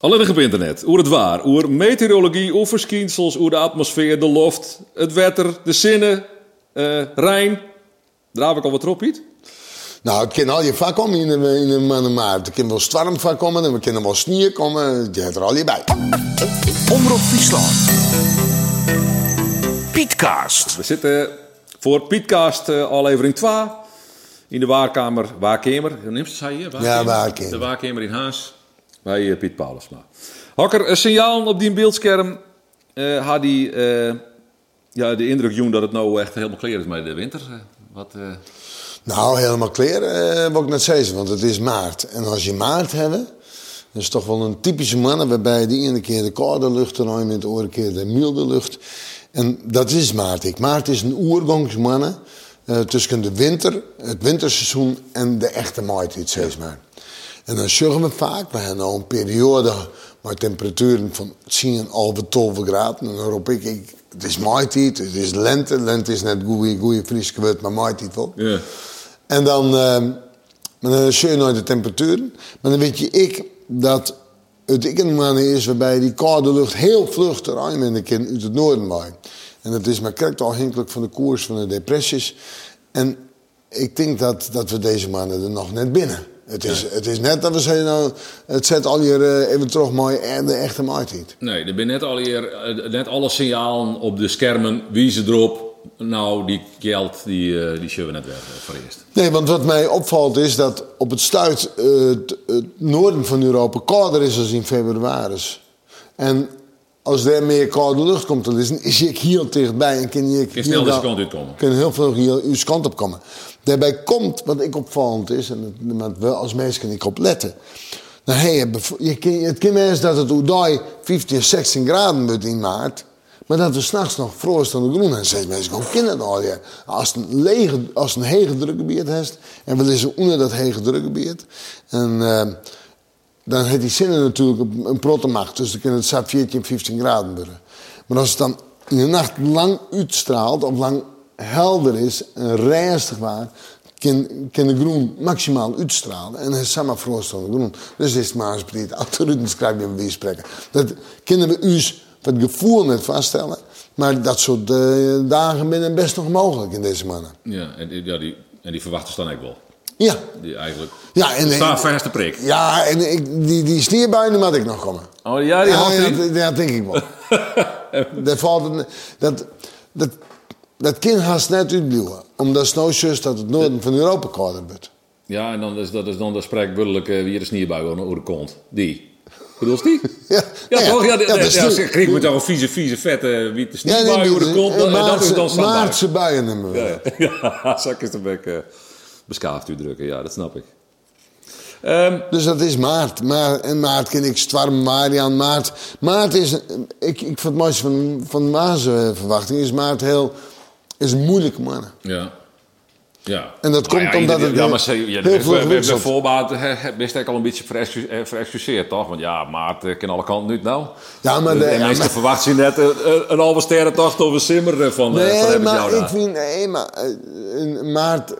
Alleen op internet, hoe het waar, over meteorologie, over verschijnsels, over de atmosfeer, de loft, het wetter, de zinnen, uh, Rijn. Draaf ik al wat op, Piet? Nou, het kan al je vak komen in de, in de maand maart. Er kan wel storm van komen en we kunnen wel sneeuw komen. Je hebt er al je bij. Omroep Friesland. Pietcast. We zitten voor Pietcast uh, aflevering 2 in de waarkamer, waarkamer. Hoe neemt het, je? Ja, waarkamer. De waarkamer in Haas bij uh, Piet Paulusma. Hakker, een signaal op die beeldscherm uh, had die ja, de indruk doen dat het nou echt helemaal klaar is met de winter. Wat, Nou, helemaal klaar wil ik net zeggen, want het is maart. En als je maart hebt, dat is toch wel een typische mannen waarbij de ene keer de koude lucht eruit met de andere keer de milde lucht. En dat is maart. Ik. Maart is een oergangsmannen tussen de winter, het winterseizoen en de echte maartijd, zeg maar. En dan zeggen we vaak, we hebben al een periode met temperaturen van 10 halve 12 graden. En dan roep ik, ik het is maartijd, het is lente. Lente is net goeie, goeie Fries geword, maar maartijd wel. Ja. En dan, uh, dan zie je nooit de temperaturen. Maar dan weet je ik dat het ik een man is waarbij die koude lucht heel vlug eruit in de kind uit het noorden waait. En dat is maar correct afhankelijk van de koers van de depressies. En ik denk dat, dat we deze maanden er nog net binnen. Het is, het is net dat we zeggen, nou, het zet al hier uh, even terug mooi en de echte maartijd. Nee, er zijn net, al hier, uh, net alle signalen op de schermen, wie ze erop. Nou, die geld, die, uh, die zullen we net weg voor eerst. Nee, want wat mij opvalt is dat op het stuit het, het, noorden van Europa kouder is dan in februari. En als er meer koude lucht komt te liggen, is je heel dichtbij en kan je kan snel deze kant uitkomen. Kan heel veel hier uw kant op komen. Daarbij komt, wat ik opvallend is, en dat wel als mensen kan ik op letten. Nou, hey, je, het kan eens dat het Oudai 15, 16 graden wordt in maart. Maar dat we s'nachts nog frost aan de groen en steeds mensen gewoon kinderen al. Ja. Als een lege, als een hege drukgebied heeft en we liggen onder dat hege drukgebied. En uh, dan heeft die zinnen natuurlijk een prottenmacht. Dus dan kan het zat 14, 15 graden worden. Maar als het dan in de nacht lang uitstraalt of lang helder is en rijstig waar, kan, kan de groen maximaal uitstralen. En het is samen de groen. Dus is het maar eens breed. Absoluut schrijf je wie spreken. Dat kunnen we u het gevoel net vaststellen. Maar dat soort uh, dagen zijn best nog mogelijk in deze mannen. Ja, en, ja, die, en die verwachten ze dan ook wel. Ja. Die eigenlijk. Ja, en, Staan verste prik. Ja, en ik, die, die sneeuwbuien moet ik nog komen. Oh ja, die had ja, dat, dat denk ik wel. dat valt. Dat, dat, dat kind haast net uitblijven. Omdat snowshoes dat het noorden van Europa kouder wordt. Ja, en dan is dat is dan de spreekbuddelijk uh, wie de sneeuwbui over de kont. Die. Bedoel die? Ja, ja, ja toch? Ja, ja, ja, ja, nu- ja, kreeg me toch een vieze, vieze, vette witte sneeuwbui nee, over de kont. eh, En dat is dan Maartse- buien we. Ja, ja, zak is de bek beschaafd uitdrukken. Ja, dat snap ik. Ehm, Dus dat is maart. maart en maart ken ik Stwarm, Marian, maart. Maart is, ik, ik vind het mooiste van, van Maarse verwachting, is maart heel, is een moeilijke man. ja. Ja. En dat komt ja, omdat je- het Ja, maar ze- ja, heel veel Bij voorbaat eh, best ik al een beetje eh, verexcuseerd, toch? Want ja, maart eh, kan alle kanten nu nou. Ja, maar de- en ja, meestal maar- verwacht je net een, een halve sterrentocht over Simmer eh, van, eh, van Nee, maar ik vind, nee, maar eh, maart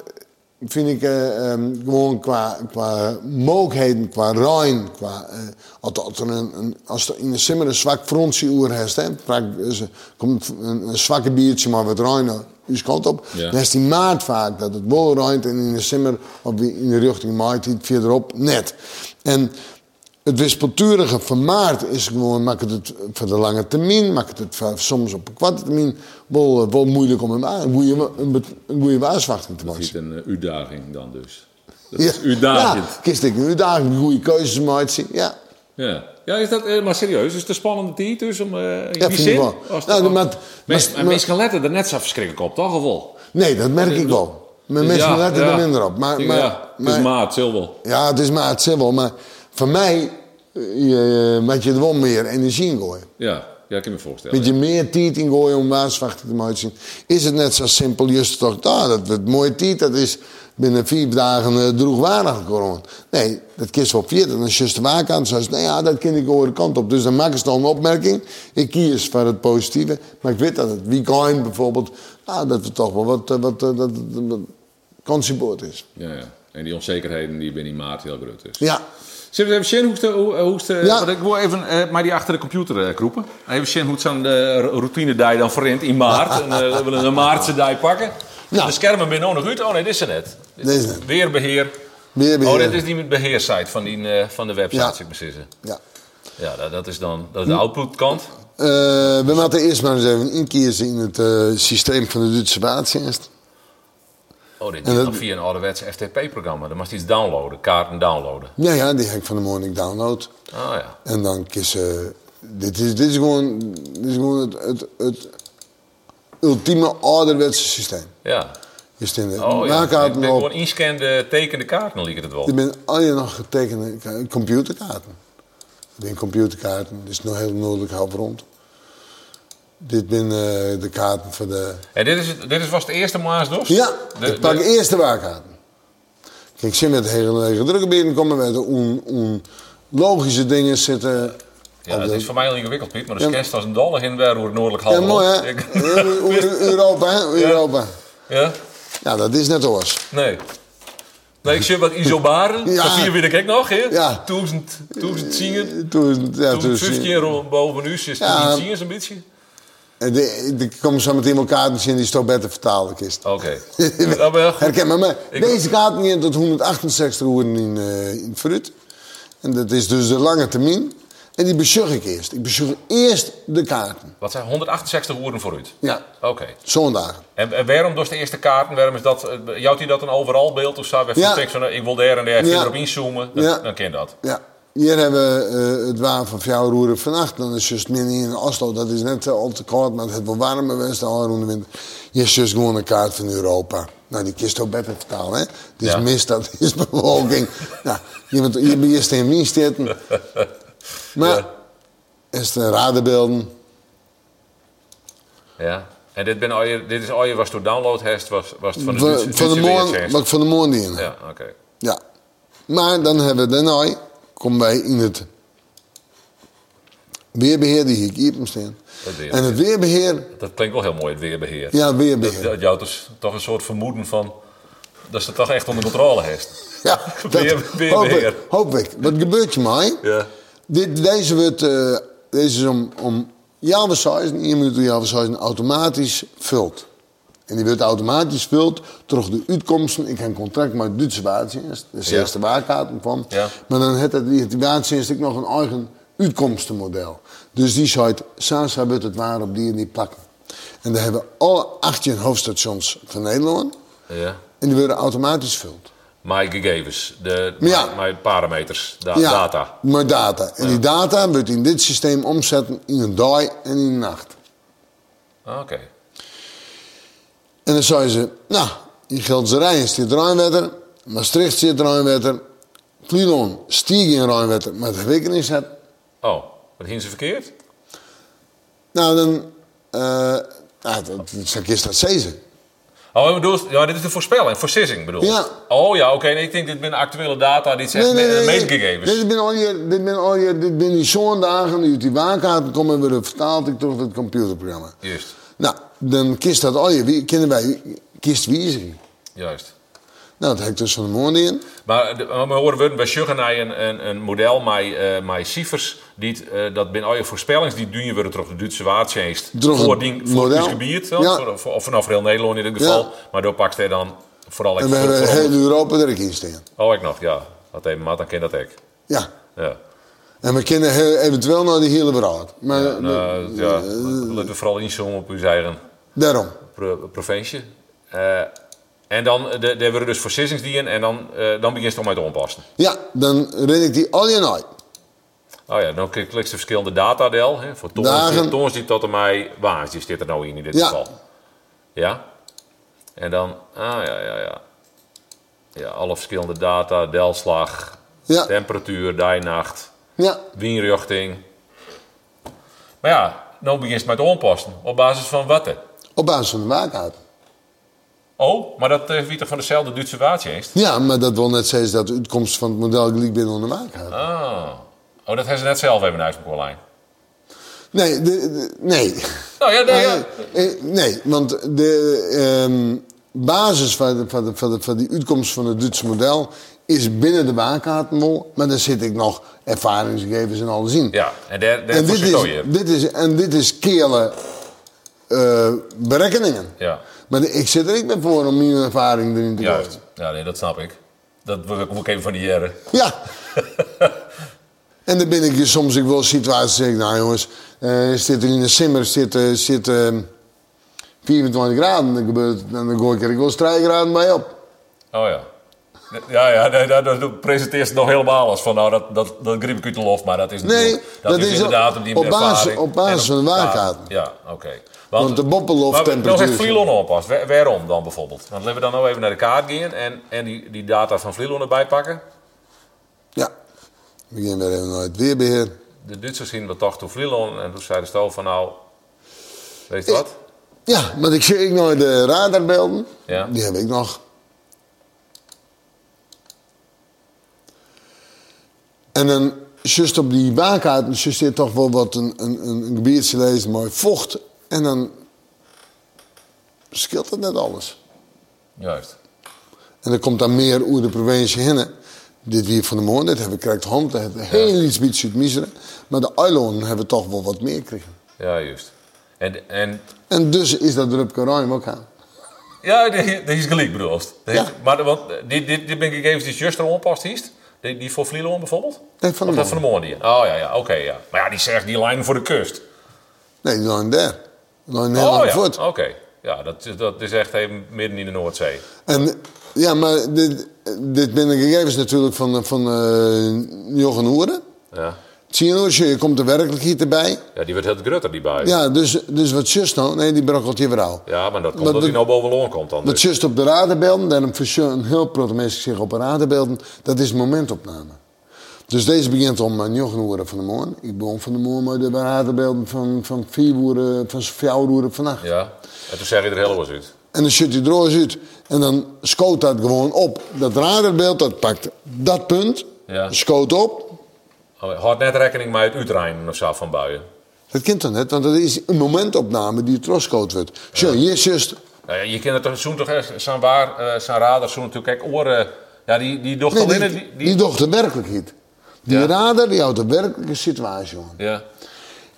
vind ik eh, ehm, gewoon qua, qua mogelijkheden, qua ruim, qua, eh, als, er een, een, als er in de simmer een zwak frontje oer heeft, hè, dus er komt een, een zwakke biertje maar wat ruim uw kant op, Ja. dan is die maart vaak dat het wel ruimt en in de simmer of in de richting maart iets verderop net. En het wispelturige van maart is gewoon, maakt het voor de lange termijn, maakt het voor, soms op een kwarte termijn wel, eh, wel moeilijk om een, een, goede, een, een goede waarschuwing te Dat maken. is een eh, uitdaging dan dus. Dat Ja, is uitdagend. Ja, kist ik een uitdaging, goede keuzes maken. Ja, Ja. ja. is dat eh, maar serieus? Is het een spannende tijd dus om in Ja, die vind ik zin? wel. Als Nou, het- maar- maar- maar mensen letten er net zo verschrikkelijk op, toch? Of wel? nee, dat merk ik wel. Mijn Dus mensen ja, letten ja. er minder op. Maar, maar, ja, het is maar- maart, zil wel. ja, het is maart, zin wel. Maar voor mij je, moet je er wel meer energie in gooien. Ja, ja, ik kan me voorstellen. Met je meer tijd in gooien om waarschuwing te maken. Is het net zo simpel, juist toch, ah, dat het mooie tijd, dat is binnen vier dagen uh, droegwaardig geworden. Nee, dat kies wel vier, dan is juist de waarkant. Zoals, nou ja, dat ken ik de andere kant op. Dus dan maak ik dan een opmerking. Ik kies voor het positieve. Maar ik weet dat het weekend bijvoorbeeld, ah, dat het toch wel wat, eh, wat, eh, dat, consiboord is. Ja, ja. En die onzekerheden die binnen in maart heel groot is. Ja, Zullen we even zien hoe Ja. want ik wil even eh, maar die achter de computer eh, kroepen. Even zien hoe zo'n eh, routine die dan verrint in maart. en, eh, we willen een maartse die pakken. Ja. De schermen ben nog uit. Oh nee, dit is er net. Dit is het. Weerbeheer. Weerbeheer. Oh, dit is die met beheersite van, die, eh, van de website, Ja. ik maar zeggen. Ja. Ja, dat, dat is dan dat is de outputkant. Eh, we moeten eerst maar eens even inkiezen in het eh, systeem van de Duitse staatsdienst. Oh, dit is dat- via een ouderwetse FTP-programma. Dan moest je iets downloaden, kaarten downloaden. Ja, ja, die heb ik van de morning download. Oh ja. En dan kies. Dit is, dit is gewoon, dit is gewoon het, het, het ultieme ouderwetse systeem. Ja. Je stond de Oh ja. Ik ben op. gewoon inscande tekende kaarten, liep het wel. Je bent al je nog getekende ka- computerkaarten. Zijn computerkaarten, is nog heel noordelijk half rond. Dit zijn eh, de kaarten voor de... En dit is, het- dit is, was het eerste Maasdos? Ja, De- ik pak de- eerst de waarkaarten. Kijk, ze met hele, hele drukke binnenkomen met de on logische dingen zitten. Ja, de- is voor mij al ingewikkeld, Piet. Maar de Ja. scans als een dolle in waar hoe het noordelijk half Ja, mooi hè? Ik- Eu- Europa, hè? Europa. Ja? Ja, dat is net oors. Nee. Nee, ik zie wat isobaren. Ja. Dat zie je weer ik nog, hè? Ja. Duizend, duizend zingen. Toen, ja, toen, 15 rond boven u is Ja. ja. zingen zo'n beetje. De komen zo meteen elkaar te zien die is toch beter vertalen kist. Oké. Je goed. Herken maar, maar Ik- deze kaarten gaan tot 168 uur in, eh in fruit. En dat is dus de lange termijn. En die besjug ik eerst. Ik besjug eerst de kaarten. Wat zijn 168 woorden vooruit? Ja, Oké. zondag. En, en waarom dus de eerste kaarten? Waarom is dat? eh, Jouwt hij dat een overal beeld of zo? Ja. tekst eh, ik wil daar en daar Ja. erop inzoomen. Dan, Ja. dan ken je dat. Ja. Hier hebben we eh, het waar van Fjouwroeren vannacht. Dan is juist midden in Oslo. Dat is net eh, al te koud, maar het heeft wel warmer geweest al rond de winter. Is juist gewoon een kaart van Europa. Nou, die kist ook beter vertalen, hè? Het is Ja. mist, dat is bewolking. nou, je bent je eerst in Wien zitten. Maar, Ja. is de radenbeelden. Ja. En dit, ben al je, dit is al je was door download hast, was, was het van de Van, de Duitse morgen, weertjenst. wat ik van de morgen. Ja, oké. Ja. Maar dan hebben we daarna, komen wij in het weerbeheer die hier hier staan. Het. En het weerbeheer, Dat klinkt wel heel mooi, het weerbeheer. ja, Dat, weerbeheer. dat jou dus toch een soort vermoeden van dat ze het toch echt onder controle heeft. Ja, Weer- dat weerbeheer. hoop ik, hoop ik. Wat gebeurt je mij? Ja. Dit, deze wordt, eh, deze is om, om jouw size, één minuut door jouw size, automatisch vult. En die wordt automatisch vult door de uitkomsten. Ik heb een contract met de Duitse waarddienst, de Ja. eerste waarkaarten van. Ja. Maar dan heeft die waarddienst nog een eigen uitkomstenmodel. Dus die zei, Sasa wordt het waar op die en die plakken. En dan hebben we alle 18 hoofdstations van Nederland. Ja. En die worden automatisch vult. My gegevens, de, Ja. my parameters, da- Ja, data. Maar data. En die data wordt in dit systeem omzetten in een dag en in een nacht. Ah, Oké. En dan zeiden ze, nou, in Gelderij zit Rijnwetter, Maastricht zit Rijnwetter, Vlielon stieg in Rijnwetter, maar de rekening zet. Oh, wat gingen ze verkeerd? Nou, dan, eh nou, dat, dat is dat zezen. Oh, je bedoelt, ja, dit is de voorspelling, voorsissing bedoel Ja. Oh ja, oké. nee, ik denk dit zijn actuele data, dit zegt Nee, nee, meetgegevens. Dit ben al je, dit ben al je, dit ben die zo'n dagen die uit die komen worden vertaald ik door het computerprogramma. Juist, Nou, dan kiest dat al je, wie- kennen wij, kiest wijziging. juist. Nou, dat heb ik dus van de morgen in. Maar we horen we bij Sjuggenij een, een, een model met, eh met cijfers. Die, eh, dat binnen al je voorspellings die doen je weer terug de Duitse waardtjenst. Voor, voor model. het gebied, Ja. voor, of vanaf heel Nederland in dit geval. Ja. Maar door pakt hij dan vooral... En we voor- hebben heel Europa er in staan. Oh, ik nog, ja. Dat even, maar dan ken dat ik. Ja. Ja. En we kennen eventueel naar die hele beraad. Maar Ja, nou, ja, laten we vooral inzoomen op uw eigen daarom. pro- provincie. Eh, en dan, de, daar worden dus voorzissings en dan, eh, dan begin je toch met onpassen. Ja, dan ren ik die al je uit. Oh ja, dan klik je de verschillende datadel. Hè, voor Dagen. toons, toons die tot en mij waans, die zit er nou in in dit Ja. geval. Ja. En dan, ah ja, ja, ja. Ja, alle verschillende data, delslag, Ja. temperatuur, dag-nacht, Ja, windrichting. Maar ja, dan begin je met onpassen. Op basis van wat? Op basis van de waarkaart. Oh, maar dat eh, wie toch van dezelfde Duitse waardjeest? Ja, maar dat wil net zeggen dat de uitkomst van het model gelijk binnen onder waarkaart. Ah. Oh, dat hebben ze net zelf even uit mijn lijn. Nee, de, de- nee. Nou ja, nee, ja. Eh, eh, nee, want de ehm, basis van, de, van, de, van, de, van die uitkomst van het Duitse model is binnen de baankaarten wel, maar dan zit ik nog ervaringsgegevens en alles in. Ja, en daar, daar en, dit is, dit is, en dit is keerle eh, berekeningen. Ja, Maar ik zit er niet meer voor om mijn ervaring erin te gooien. Ja, nee, dat snap ik. Dat wil ik ook even van die jaren. Ja. en dan ben ik je soms ik wel situaties zeg ik, nou jongens, eh zit er in de simmer zit, eh, zit eh, 24 graden, dan, gebeurt, dan gooi ik er wel 3 graden bij op. Oh ja. Ja, ja, nee, dat, dat presenteert ze nog helemaal als van, nou, dat, dat, dat griep ik u te lof, maar dat is Nee, dat, dat is, is inderdaad op die op basis- op basis van de waarkaarten. Ja, oké. Want de boppellofttemperatuur- Maar nog echt Vlilon oppast. Waar- Waarom dan bijvoorbeeld? Want laten we dan nou even naar de kaart gaan en, en die, die data van Vlilon erbij pakken. Ja. We beginnen weer even naar het weerbeheer. De Duitsers zien we toch toe Vlilon en toen zei de stel van, nou, weet je wat? Ja, maar ik zie ik nog de radarbeelden. Ja. Die heb ik nog. En dan, juist op die baankaarten, juist hier toch wel wat een, een, een, lezen, mooi vocht. En dan scheelt het net alles. Juist. En dan komt dan meer over de provincie heen. Dit weer van de morgen, dit hebben we krijgt hand, dat hebben we heel iets beetje uit miseren. Maar de eilonen hebben toch wel wat meer gekregen. Ja, juist. En, en En dus is dat Rupke Ruim ook aan. ja, die is gelijk bedoeld. Ja. Maar want, dit, dit, dit ben ik even juist erom past hiest. Die, die voor Vlilon bijvoorbeeld? Nee, van de dat van de die? Oh ja, ja, oké, ja. Maar ja, die zegt die lijn voor de kust. Nee, die zijn daar. Die zijn heel oh ja, oké. Ja, dat, is- dat is echt even midden in de Noordzee. En ja, maar dit, dit de gegevens natuurlijk van, van eh Jochen Hoeren. Ja. Je komt de werkelijkheid erbij. ja, die wordt heel grutter die bij. Ja, dus, dus wat just nou? Nee, die brokkelt je vrouw. Ja, maar dat komt dat hij nou boven Loon komt dan. Dat Dus. op de daarom verschil- een heel protomeester zich op een radarbeelden, dat is momentopname. Dus deze begint om uh, Jochen Hoeren van de morgen. Ik begon van de morgen met de radarbeelden van, van vier uur, van vier uur vannacht. Ja. En toen zeg je er heel wat uit. En dan zit hij er eens uit. En dan scoot dat gewoon op. Dat radarbeeld, dat pakt dat punt, Ja. scoot op. Oh, Houd net rekening met het uitrijden of zo van buien. Dat kent dan net, want dat is een momentopname die teruggescoot wordt. Zo. Nou ja, je kent het toch, zo'n toch zijn waar, eh, zijn radar, zo'n natuurlijk, kijk, oren, ja, die, die docht Nee, die, die, die, die, doet de werkelijkheid. Die Ja. radar, die houdt de werkelijke situatie aan. ja,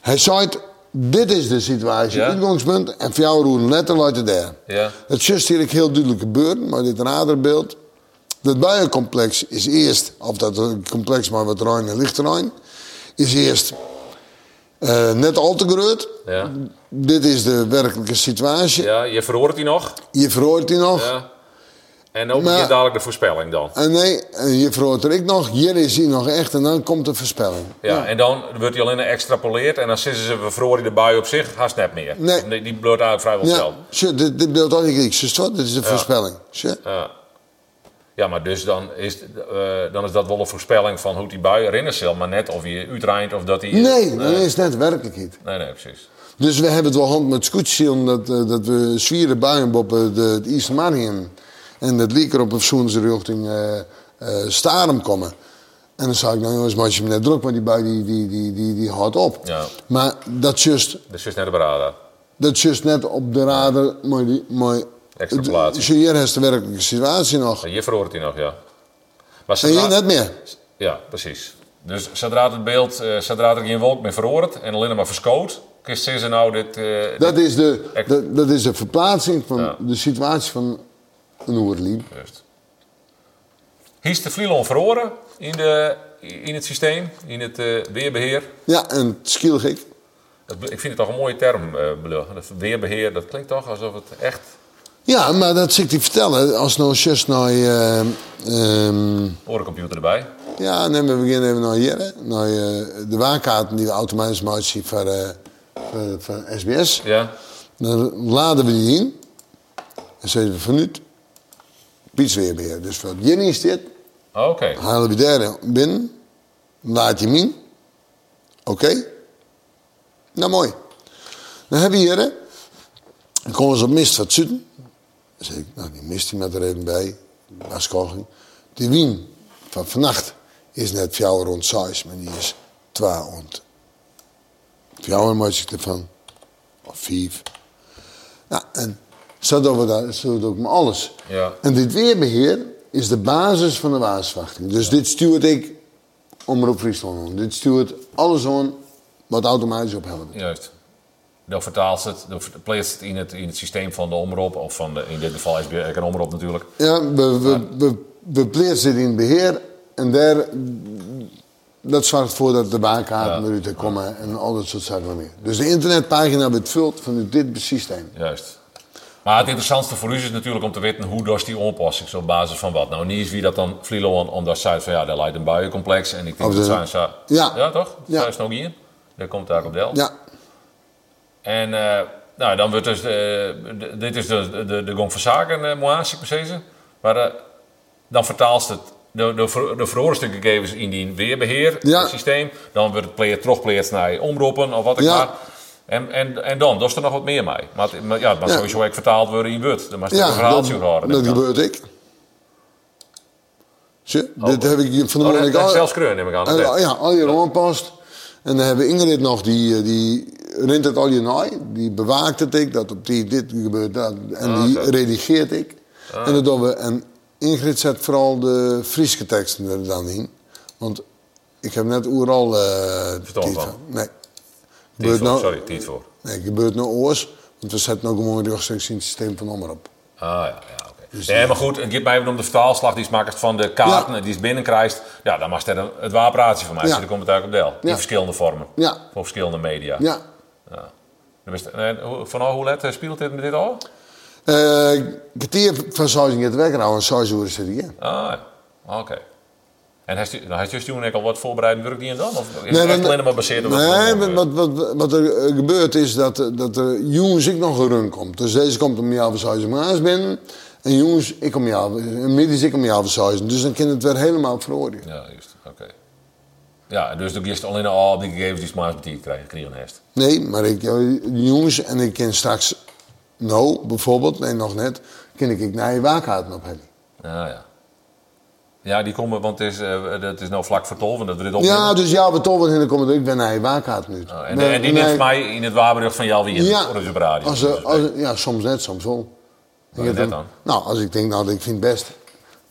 Hij zei, dit is de situatie, Ja. uitgangspunt, en voor jou roeren letter uit daar. ja, Het is juist hier heel duidelijk gebeurd, maar dit radarbeeld. Dat buiencomplex is eerst, of dat complex maar wat ruim en lichtterrein, is eerst eh, net al te groot. ja, Dit is de werkelijke situatie. ja, je verhoort die nog, Je verhoort die nog. ja. En ook Maar- dadelijk de voorspelling dan. En nee, en je verhoort er ik nog. Hier is hij nog echt en dan komt de voorspelling. Ja, en dan wordt die alleen extrapoleerd en dan zitten ze, we verhoren de bui op zich, haast net meer. Nee. Die, die bloot uit vrijwel Ja, zelf. dit, dit beeld al Grieks. Dus wat? Dit is de voorspelling. Ja. Ja, maar dus dan is, eh, dan is dat wel een voorspelling van hoe die bui erin zal, maar net of je uitrijdt of dat hij... Nee, dat is net werkelijkheid. Nee, nee, precies. Dus we hebben het wel hand met scootsie dat, eh, dat we zwieren buien op eh, de, het Eastmarium. En dat lieker op een zoense richting eh eh, Starum komen. En dan zei ik, nou jongens, maar als je me net druk, maar die bui die, die, die, die, die houdt op. Ja. Maar dat is juist, Dus is net op radar. dat is net op de radar, die, Extrapolatie. Dus hier is de werkelijke situatie nog. Hier verhoort hij nog, ja. Maar En hier net meer. Ja, precies. Dus zodra het beeld, eh, zodra er geen wolk meer verhoort en alleen maar verskoot, kist ze nou dit... eh, Dat is de, dat, dat is de verplaatsing van Ja. de situatie van een oerliep. Juist. Hier is de Vlilon verhoren in, de, in het systeem, in het eh, weerbeheer. Ja, en. Dat, ik vind het toch een mooie term. Dat weerbeheer, dat klinkt toch alsof het echt... Ja, maar dat zit ik te vertellen. Als nou just naar... eh, ehm, Orencomputer erbij. ja, nee, we beginnen even naar hier. Naar eh, de waarkaarten die we automatisch maken voor, eh, voor, voor SBS. Ja, Dan laden we die in. En zeggen we vanuit Pietsweerbeheer. Dus wat hier is dit. Oh, oké. Halen we daar binnen. Laat je hem in. Oké. Nou, mooi. Dan hebben we hier... Dan komen ze op mist van het zuiden. Zeg ik, nou, die mist die met er even bij. Waskoging. Die wien van vannacht is net 4 rond 6, maar die is 2 rond. 4 maak ik ervan. Of 5. Nou, en zo doen we dat, zo doen we alles. Ja. En dit weerbeheer is de basis van de waarschuwing. Dus dit stuurt ik Omroep Friesland aan. Dit stuurt alles aan wat automatisch ophelpt. Juist. Dan vertaalt ze het, dan plaatst het in het, in het systeem van de omroep, of van de, in dit geval is het een omroep natuurlijk. Ja, we, we, we, we plaatsen het in het beheer en daar, dat zorgt ervoor dat de baankaarten Ja. eruit komen en al dat soort zaken meer. Dus de internetpagina wordt vult van dit systeem. Juist. Maar het interessantste voor u is natuurlijk om te weten hoe dat die aanpassing is op basis van wat. Nou, niet is wie dat dan Vlilo omdat zij van ja, daar lijkt een buiencomplex en ik denk Of dat zijn ze. Ja. ja, toch? Ja. Zij is nog hier. Daar komt daar op deel. Ja, En eh, nou, dan wordt dus, de, de- dit is de, de, de gong van zaken, precies. Maar eh, dan vertaalt het de, de, de gegevens in die weerbeheer Ja. systeem. Dan wordt het player terugpleerd naar omroepen of wat ik Ja. maar. En, en, en dan, dat is er nog wat meer mee. Maar, het, maar ja, het mag Ja. sowieso ook vertaald worden in Word. Dan mag je ja verhaaltje horen. dat gebeurt ik. Zie, dit heb ik van de Oh, is zelfs kreun, neem ik aan. En, ja, al je aanpast. En dan hebben we Ingrid nog, die, eh, die rent het al je naai. Die bewaakt het ik, dat op die, dit gebeurt dat. En Ah, die redigeert ik. En, dat doen we, en Ingrid zet vooral de Friese teksten er dan in. Want ik heb net overal eh Verstand van. Nee. Gebeurt voor, nou, sorry, tijd voor. nee, gebeurt nou oors. Want we zetten ook gewoon rechtstreeks in het systeem van Omroep. Ah ja, ja oké. nee, maar goed, gaat mij om de vertaalslag die smakers van de kaarten Ja. die is binnenkrijgt. Ja, dan mag het het wapenraadje van mij. Ja. Dan komt het uit op deel. In verschillende vormen. Voor verschillende media. Ja. Ja. Het- en hoe- Van hoe let eh, speelt dit met dit al? Eh, Ik kwartier van 6 uur het wekker houden en 6 uur is het hier. Ah, oké. En heeft u, nou, heeft u toen al wat voorbereidend werk die en dan? Of is het Nee, echt want- alleen maar gebaseerd op wat Nee, wat, wat, wat, wat er eh, gebeurt is dat, eh, dat de jongens ik nog een run komt. Dus deze komt om jou van 6 maas binnen. En jongens, ik om jou, en middags ik om jou van 6. Dus dan kan het weer helemaal veroordelen. Ja, juist. Oké. Ja, dus dan is alleen al die gegevens die smaaks betiet krijgen, krijgen heeft. Nee, maar ik, eh, jongens en ik kan straks, nou bijvoorbeeld, nee nog net, kan ik ik naar je op hebben. Ja, ja. Ja, die komen, want het is, eh, het is nou vlak voor tolf en dat we dit. Ja, dus ja, we toch en dan komt het, ik ben naar je nu. Oh, en, en die neemt mij in het wapenrug van jou weer Ja, voor de radio. als, als, ja, soms net, soms wel. Ik net dan? Nou, als ik denk, nou, ik vind het best,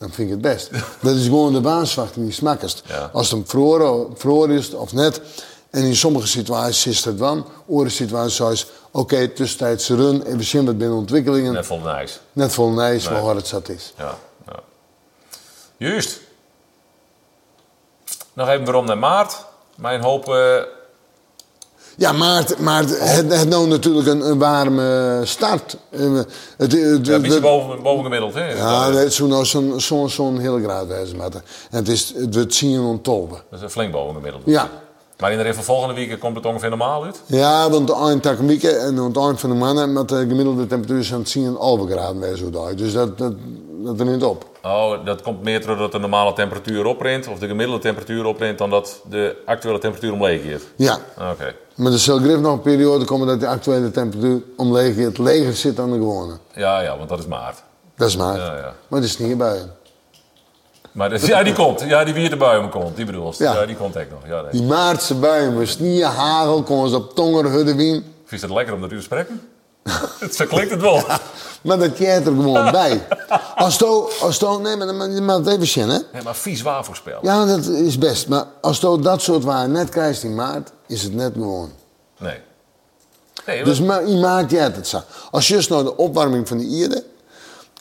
dan vind ik het best. dat is gewoon de baanswachting die smakkest. Ja. Als het hem verloren is of net. En in sommige situaties is het wel. Andere situaties zoals, oké, tussentijds run, even zien wat binnen ontwikkelingen. Net vol ijs. Net vol nijs, Nee. waar hard het zat is. Ja, ja. Juist. Nog even waarom naar maart. Mijn hoop. eh, Ja, maar, het, maar het, het, nou natuurlijk een, een warme start. Eh, Het, het, het- ja, een beetje boven, boven gemiddeld, hè? Ja, dat, het nou zo'n zo'n hele graad het- En het, is, het wordt zien om tolven. dat is een flink boven gemiddeld. Ja. Maar in de even volgende week komt het ongeveer normaal uit. Ja, want de eind takmieke en aan het eind van de mannen met de gemiddelde temperatuur zijn het zien halve graden bij zo daar. Dus dat, dat, dat er niet op. Oh, dat komt meer doordat de normale temperatuur oprint, of de gemiddelde temperatuur oprint, dan dat de actuele temperatuur omleeg heeft. Ja, Oké. maar er zal grif nog een periode komen dat de actuele temperatuur omleeg het leger zit dan de gewone. Ja, ja, want dat is maart. Dat is maar. Ja, ja. Maar het is niet bij. Maar de- ja, die komt. Ja, die wierde buien komt. Die bedoelt. Ja. Ja. die komt echt nog. Ja, nee. Die maartse buien, sneeuw, hagel, komen ze op tonger, hudde wien. Vind je het lekker om dat u te spreken? het, zo klinkt het wel. Maar dat krijgt er gewoon bij. Als to, als to, nee, maar het even zien, hè. Nee, maar vies waarvoorspel. Ja, dat is best. Maar als to dat soort waar net krijgt in maart, is het net gewoon. Nee. Nee, Dus maar- ma je maakt jij het zo. Als je nou de opwarming van de Ierde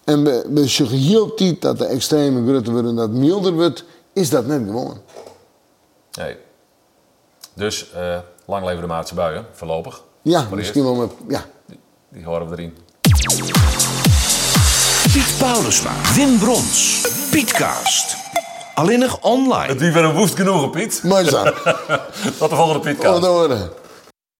en we, we je heel tijd dat de extreme grutten worden en dat milder wordt, is dat net gewoon. nee. Dus, eh, lang leven de maatse buien, voorlopig. Ja, misschien wel met. Ja. Die horen we erin. Piet Paulusma, Wim Brons, Pietcast. Alleen nog online. Het is weer een woest genoeg, Piet. Mooi zo. Tot de volgende Pietcast. Orde.